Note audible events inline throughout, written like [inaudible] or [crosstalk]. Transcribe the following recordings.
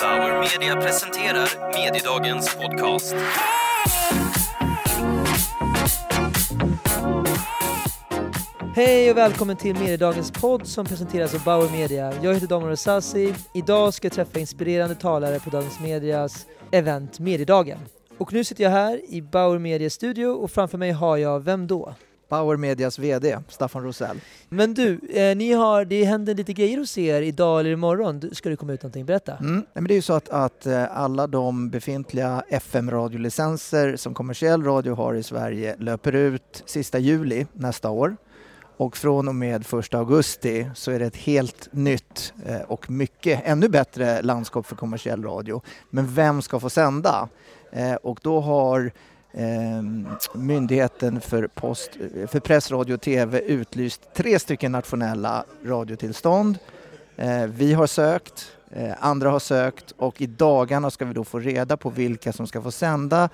Bauer Media presenterar Mediedagens podcast. Hej och välkommen till Mediedagens podd som presenteras av Bauer Media. Jag heter Daniel Rosassi. Idag ska jag träffa inspirerande talare på Dagens Medias event Mediedagen. Och nu sitter jag här i Bauer Medias studio och framför mig har jag, vem då? Bauer Medias VD, Staffan Rosell. Men du, eh, ni har, det händer lite grejer hos er idag eller imorgon. Du- Ska det komma ut någonting? Berätta. Mm. Nej, men det är ju så att, att eh, alla de befintliga FM-radiolicenser som kommersiell radio har i Sverige löper ut sista juli nästa år. Och från och med 1 augusti så är det ett helt nytt eh, och mycket ännu bättre landskap för kommersiell radio. Men vem ska få sända? Eh, och då har Ehm, myndigheten för, post, för press, radio och TV utlyst tre stycken nationella radiotillstånd. Ehm, vi har sökt, eh, andra har sökt och i dagarna ska vi då få reda på vilka som ska få sända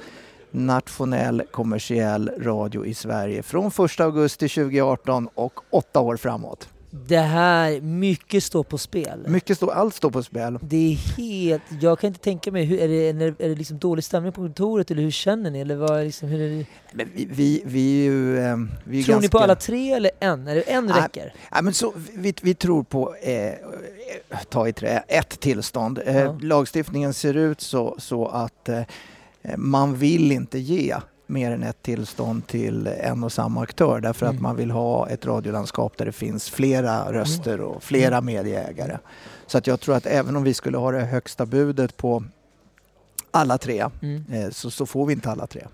nationell kommersiell radio i Sverige från 1 augusti 2018 och åtta år framåt. Det här, mycket står på spel. Mycket står, allt står på spel. Det är helt, jag kan inte tänka mig, hur, är det, är det, liksom dålig stämning på kontoret eller hur känner ni? Eller vad, liksom, hur är det? Men vi, vi, vi är ju... eh, Vi är Tror ni ganska... på alla tre eller en? Är det en Nej. räcker? Ja, men så, vi, vi tror på, eh, ta i trä, ett tillstånd. Eh, Ja. Lagstiftningen ser ut så, så att eh, man vill inte ge mer än ett tillstånd till en och samma aktör därför Mm. att man vill ha ett radiolandskap där det finns flera röster och flera medieägare. Så att jag tror att även om vi skulle ha det högsta budet på alla tre Mm. eh, så, så får vi inte alla tre.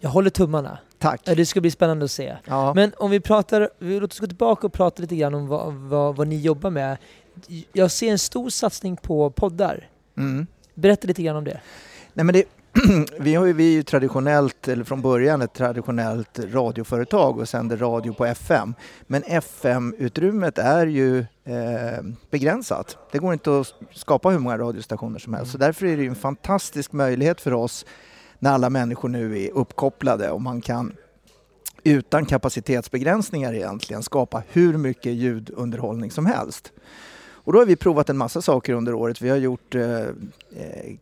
Jag håller tummarna. Tack! Det ska bli spännande att se. Ja. Men om vi pratar, vi- låt oss gå tillbaka och prata lite grann om vad, vad, vad ni jobbar med. Jag ser en stor satsning på poddar. Mm. Berätta lite grann om det. Nej, men det, [clears throat] vi, har ju, vi är ju traditionellt, eller från början ett traditionellt radioföretag och sänder radio på FM. Men FM-utrymmet är ju eh, begränsat. Det går inte att skapa hur många radiostationer som helst. Så därför är det en fantastisk möjlighet för oss när alla människor nu är uppkopplade och man kan utan kapacitetsbegränsningar egentligen skapa hur mycket ljudunderhållning som helst. Och då har vi provat en massa saker under året. Vi har gjort eh, eh,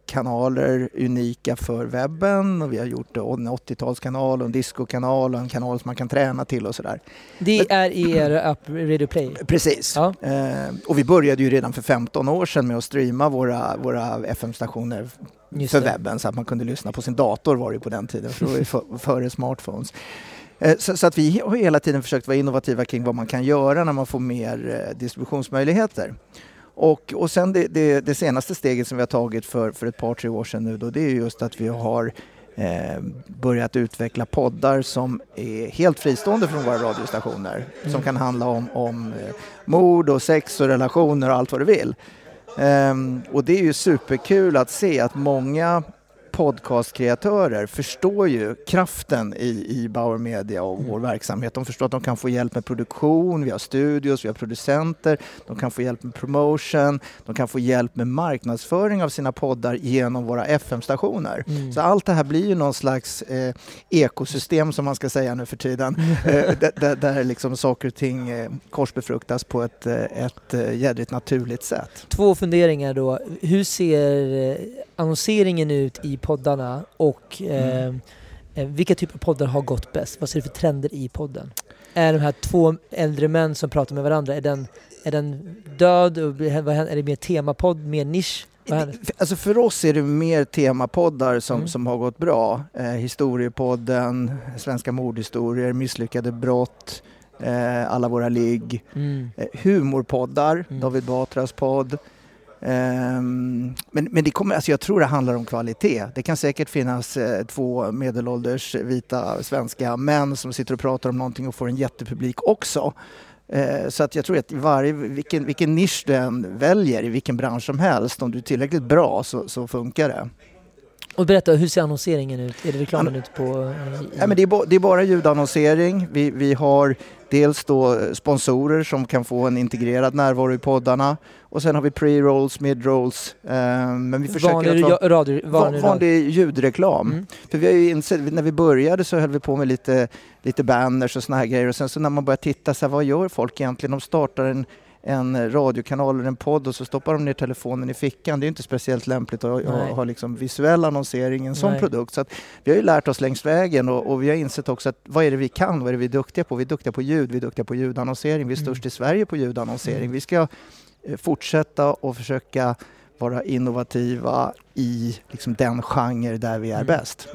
kanaler unika för webben och vi har gjort eh, en 80-talskanal och en discokanal och en kanal som man kan träna till och sådär. Det är i er app Radio Play. Precis. Ja. Eh, och vi började ju redan för 15 år sedan med att streama våra, våra FM-stationer för det. webben så att man kunde lyssna på sin dator var det på den tiden, för det var för- före smartphones. Eh, Så, så att vi har hela tiden försökt vara innovativa kring vad man kan göra när man får mer eh, distributionsmöjligheter. Och, och sen det, det, det senaste steget som vi har tagit för, för ett par, tre år sedan nu då, det är just att vi har eh, börjat utveckla poddar som är helt fristående från våra radiostationer. Som kan handla om, om eh, mord och sex och relationer och allt vad du vill. Ehm, och det är ju superkul att se att många podcastkreatörer förstår ju kraften i, i Bauer Media och vår verksamhet. De förstår att de kan få hjälp med produktion, vi har studios, vi har producenter, de kan få hjälp med promotion, de kan få hjälp med marknadsföring av sina poddar genom våra FM-stationer. Mm. Så allt det här blir ju någon slags eh, ekosystem som man ska säga nu för tiden. eh, där, där, där liksom saker och ting eh, korsbefruktas på ett, eh, ett eh, jädrigt naturligt sätt. Två funderingar då. Hur ser eh, annonseringen ut i poddarna och Mm. eh, vilka typer av poddar har gått bäst? Vad ser du för trender i podden? Är de här två äldre män som pratar med varandra, är den, är den död? Är det mer temapodd, mer nisch? Alltså för oss är det mer temapoddar som, Mm. som har gått bra. Eh, historiepodden, Svenska mordhistorier, Misslyckade brott, eh, Alla våra ligg. Mm. Eh, humorpoddar, Mm. David Batras podd. Ehm, men, men det kommer, alltså jag tror det handlar om kvalitet. Det kan säkert finnas eh, två medelålders vita svenska män som sitter och pratar om någonting och får en jättepublik också. Eh, så att jag tror att i varje, vilken, vilken nisch du än väljer i vilken bransch som helst, om du är tillräckligt bra så, så funkar det. Och berätta, hur ser annonseringen ut? Är det reklamen ut på... eh, i- Ja, men det, är det är bara ljudannonsering. Vi, vi har dels då sponsorer som kan få en integrerad närvaro i poddarna och sen har vi pre-rolls, mid-rolls. Eh, men vi försöker vanlig, att vara radio, vanlig, vanlig ljudreklam. Mm. För vi har ju insett, när vi började så höll vi på med lite, lite banners och såna här grejer och sen så när man börjar titta så här, vad gör folk egentligen? De startar en en radiokanal eller en podd och så stoppar de ner telefonen i fickan. Det är inte speciellt lämpligt att Nej. ha liksom visuell annonsering i en sån Nej. produkt. Så att vi har ju lärt oss längs vägen och, och vi har insett också att vad är det vi kan? Vad är det vi är duktiga på? Vi är duktiga på ljud, vi är duktiga på ljudannonsering. Vi är Mm. störst i Sverige på ljudannonsering. Mm. Vi ska eh, fortsätta och försöka vara innovativa i liksom, den genre där vi är Mm. bäst.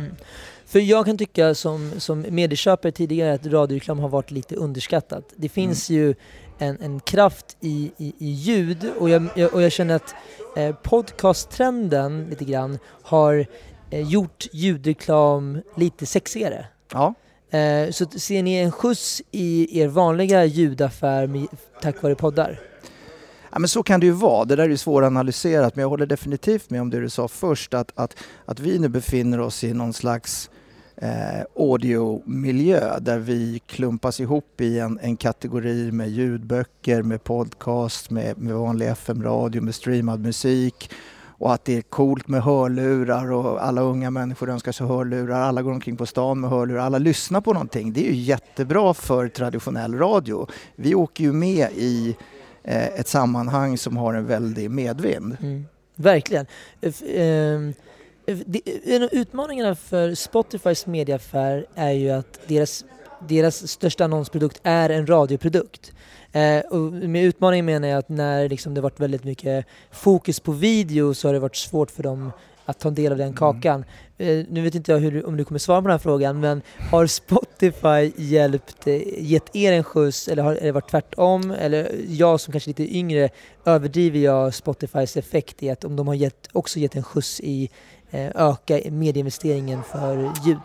För jag kan tycka som, som medieköpare tidigare att radioreklam har varit lite underskattat. Det finns ju en, en kraft i, i, i ljud och jag, jag, och jag känner att eh, podcasttrenden lite grann har eh, gjort ljudreklam lite sexigare. Ja. Eh, så ser ni en skjuts i er vanliga ljudaffär med, tack vare poddar? Ja, men så kan det ju vara. Det där är ju svåranalyserat men jag håller definitivt med om det du sa först att, att, att vi nu befinner oss i någon slags eh, audiomiljö där vi klumpas ihop i en, en kategori med ljudböcker, med podcast, med, med vanlig FM-radio, med streamad musik och att det är coolt med hörlurar och alla unga människor önskar sig hörlurar, alla går omkring på stan med hörlurar, alla lyssnar på någonting. Det är ju jättebra för traditionell radio. Vi åker ju med i eh, ett sammanhang som har en väldig medvind. Mm. Verkligen. F- eh, en av utmaningarna för Spotifys medieaffär är ju att deras, deras största annonsprodukt är en radioprodukt. Eh, och med utmaning menar jag att när liksom det varit väldigt mycket fokus på video så har det varit svårt för dem att ta del av den Mm. kakan. Eh, nu vet inte jag hur, om du kommer svara på den här frågan, men har Spotify hjälpt, eh, gett er en skjuts eller har det varit tvärtom? Eller jag som kanske är lite yngre, överdriver jag Spotifys effekt i att om de har gett, också gett en skjuts i Eh, öka medieinvesteringen för ljud?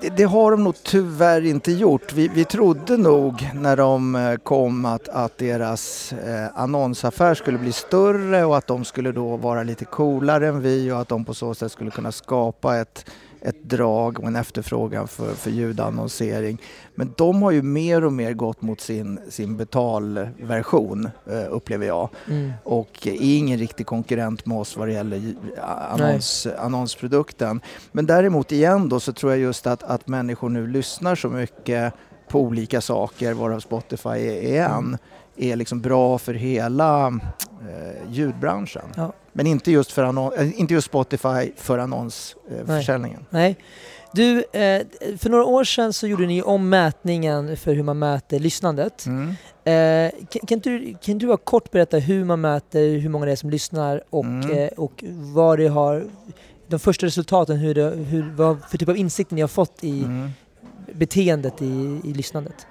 Det, det har de nog tyvärr inte gjort. Vi, vi trodde nog när de eh, kom att, att deras eh, annonsaffär skulle bli större och att de skulle då vara lite coolare än vi och att de på så sätt skulle kunna skapa ett, ett drag och en efterfrågan för, för ljudannonsering. Men de har ju mer och mer gått mot sin, sin betalversion eh, upplever jag Mm. och är ingen riktig konkurrent med oss vad det gäller ju- annons, annonsprodukten. Men däremot igen då så tror jag just att, att människor nu lyssnar så mycket på olika saker, varav Spotify är, är en, är liksom bra för hela eh, ljudbranschen. Ja. Men inte just, för annon- eh, inte just Spotify för annonsförsäljningen. Eh, försäljningen. Nej. Du, eh, för några år sedan så gjorde ni om mätningen för hur man mäter lyssnandet. mm. Eh, kan, kan, du, kan du bara kort berätta hur man mäter hur många det är som lyssnar och, Mm. eh, och vad det har, de första resultaten, hur det, hur, vad för typ av insikter ni har fått i Mm. beteendet i, i lyssnandet?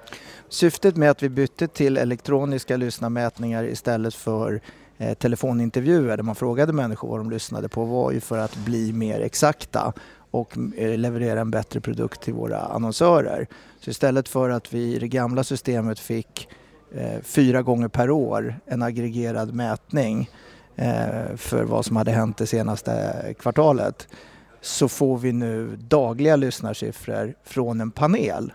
Syftet med att vi bytte till elektroniska lyssnarmätningar istället för eh, telefonintervjuer där man frågade människor vad de lyssnade på var ju för att bli mer exakta och eh, leverera en bättre produkt till våra annonsörer. Så istället för att vi i det gamla systemet fick eh, fyra gånger per år en aggregerad mätning eh, för vad som hade hänt det senaste kvartalet så får vi nu dagliga lyssnarsiffror från en panel.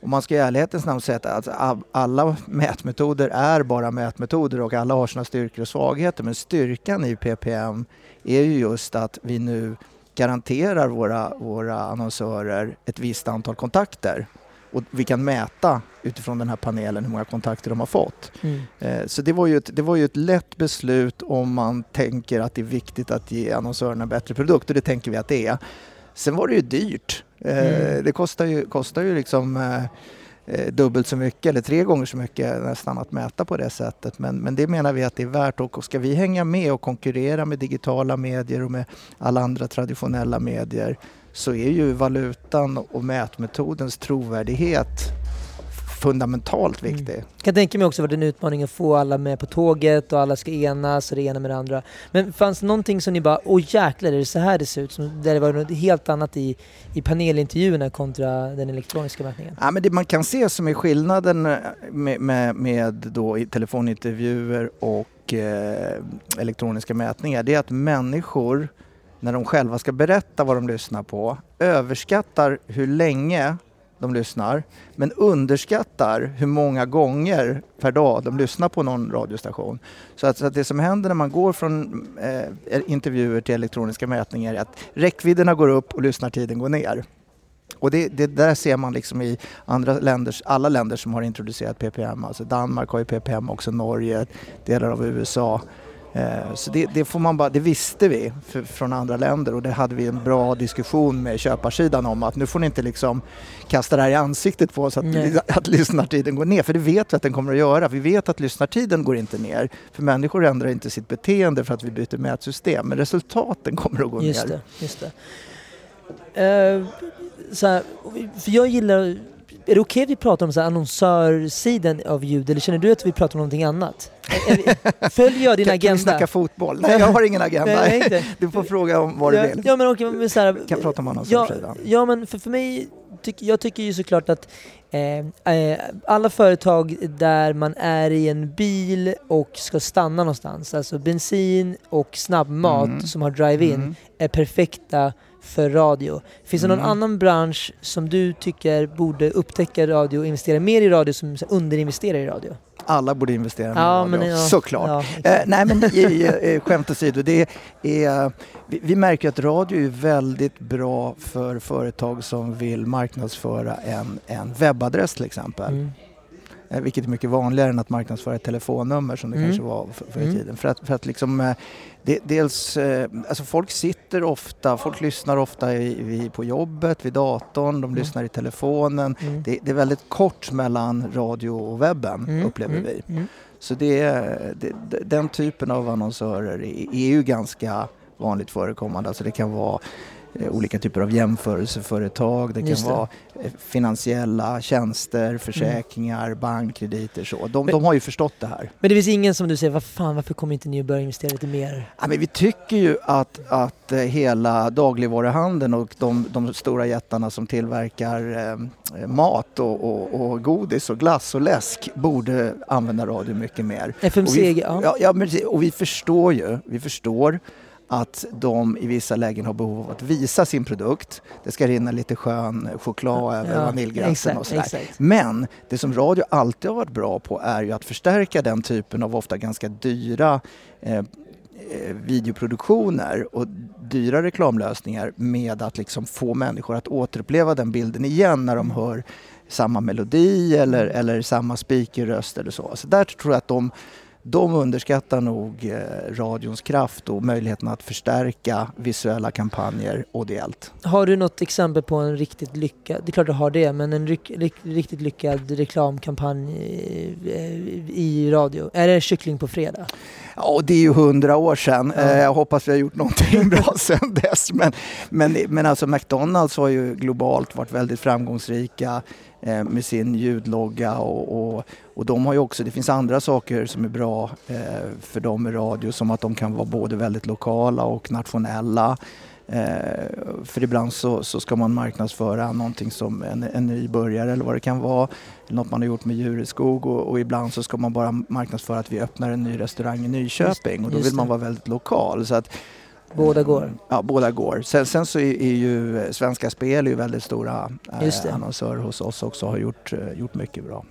Och man ska i ärlighetens namn säga att alltså, alla mätmetoder är bara mätmetoder och alla har sina styrkor och svagheter. Men styrkan i PPM är ju just att vi nu garanterar våra, våra annonsörer ett visst antal kontakter. Och vi kan mäta utifrån den här panelen hur många kontakter de har fått. Mm. Eh, Så det var, ju ett, det var ju ett lätt beslut om man tänker att det är viktigt att ge annonsörerna bättre produkt och det tänker vi att det är. Sen var det ju dyrt. Eh, Mm. Det kostar ju, kostar ju liksom eh, eh, dubbelt så mycket eller tre gånger så mycket nästan att mäta på det sättet. Men, men det menar vi att det är värt och ska vi hänga med och konkurrera med digitala medier och med alla andra traditionella medier så är ju valutan och mätmetodens trovärdighet fundamentalt Mm. viktig. kan tänka mig också varit en utmaning att få alla med på tåget och alla ska enas och det ena med det andra. Men fanns det någonting som ni bara, åh jäklar är det så här det ser ut? Som, där det var något helt annat i, i panelintervjuerna kontra den elektroniska mätningen? Ja, men det man kan se som är skillnaden eh, med, med, med då i telefonintervjuer och eh, elektroniska mätningar det är att människor när de själva ska berätta vad de lyssnar på överskattar hur länge de lyssnar men underskattar hur många gånger per dag de lyssnar på någon radiostation. Så att, så att det som händer när man går från eh, intervjuer till elektroniska mätningar är att räckvidderna går upp och lyssnartiden går ner. Och det, det där ser man liksom i andra länders, alla länder som har introducerat PPM. Alltså Danmark har ju PPM också, Norge, delar av USA. Eh, så det, det, får man bara, det visste vi för, från andra länder och det hade vi en bra diskussion med köparsidan om att nu får ni inte liksom kasta det här i ansiktet på oss att, [laughs] att lyssnartiden går ner. För det vet vi att den kommer att göra. Vi vet att lyssnartiden går inte ner. För människor ändrar inte sitt beteende för att vi byter mätsystem. Men resultaten kommer att gå just ner. Det, just det. Uh, så här, för jag gillar är det okej okay att vi pratar om så annonsörsidan av ljud eller känner du att vi pratar om någonting annat? [laughs] Följer jag din kan, agenda? Kan vi snacka fotboll? Nej, jag har ingen agenda. Nej, du får fråga om vad ja, du vill. Ja, men okay, men så här, kan prata om annonsörssidan. Ja, ja, men för, för mig, tyck, jag tycker ju såklart att eh, eh, alla företag där man är i en bil och ska stanna någonstans, alltså bensin och snabbmat mm. som har drive-in, mm. är perfekta för radio. Finns det någon mm. annan bransch som du tycker borde upptäcka radio och investera mer i radio som underinvesterar i radio? Alla borde investera mer ja, i radio, ja, såklart. Ja, eh, nej men [laughs] eh, skämt åsido, det är, vi, vi, märker att radio är väldigt bra för företag som vill marknadsföra en, en webbadress till exempel. Mm. Eh, vilket är mycket vanligare än att marknadsföra ett telefonnummer som det mm. kanske var förr i mm. tiden. För att, för att liksom, eh, det, dels, eh, alltså folk sitter ofta, folk lyssnar ofta i, på jobbet, vid datorn, de mm. lyssnar i telefonen. Mm. Det, det, är väldigt kort mellan radio och webben mm. upplever mm. vi. Så det, det, den typen av annonsörer är, är ju ganska vanligt förekommande. Alltså det kan vara olika typer av jämförelseföretag. Det kan det. vara eh, finansiella tjänster, försäkringar, mm. bankkrediter. Så. De, men, de, har ju förstått det här. Men det finns ingen som du säger, vad fan, varför kommer inte ni att börja investera lite mer? Ja, men vi tycker ju att, att eh, hela dagligvaruhandeln och de, de stora jättarna som tillverkar eh, mat och, och, och, godis och glass och läsk borde använda radio mycket mer. FMCG, ja. ja. ja men, och vi förstår ju, vi förstår att de i vissa lägen har behov av att visa sin produkt. Det ska rinna lite skön choklad över ja, vaniljglassen och sådär. Exakt. Men det som radio alltid har varit bra på är ju att förstärka den typen av ofta ganska dyra eh, eh videoproduktioner och dyra reklamlösningar med att liksom få människor att återuppleva den bilden igen när de hör samma melodi eller, eller samma speakerröst eller så. Så där tror jag att de de underskattar nog eh, radions kraft och möjligheten att förstärka visuella kampanjer ideellt. Har du något exempel på en riktigt lyckad, det är klart du har det, men en ryck, riktigt lyckad reklamkampanj i, i radio? Är det Kyckling på fredag? Ja, det är ju hundra år sedan. Ja. Eh, jag hoppas vi har gjort någonting bra [laughs] sedan dess. Men, men, men alltså McDonalds har ju globalt varit väldigt framgångsrika eh, med sin ljudlogga och, och, och, de har ju också, det finns andra saker som är bra eh, för dem i radio som att de kan vara både väldigt lokala och nationella. Eh, för ibland så, så, ska man marknadsföra någonting som en, en nybörjare eller vad det kan vara. Något man har gjort med Djureskog och, och ibland så ska man bara marknadsföra att vi öppnar en ny restaurang i Nyköping och då vill man vara väldigt lokal. Så att, Båda går? Ja, båda går. Sen, sen så är, är, ju Svenska Spel är ju väldigt stora eh, annonsörer hos oss också och har gjort, eh, gjort mycket bra.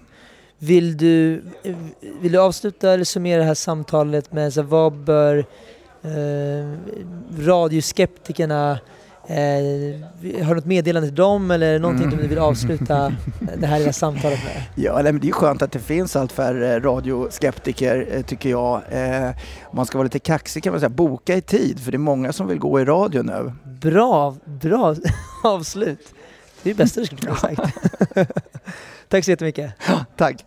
Vill du, vill du avsluta eller summera det här samtalet med så vad bör eh, radioskeptikerna Eh, har du något meddelande till dem eller någonting mm. du vill avsluta [laughs] det här lilla samtalet med? Ja, det är skönt att det finns allt färre radioskeptiker eh, tycker jag. Eh, om man ska vara lite kaxig kan man säga boka i tid för det är många som vill gå i radio nu. Bra, bra [laughs] avslut. Det är det bästa du skulle kunna sagt. [laughs] Tack så jättemycket. tack.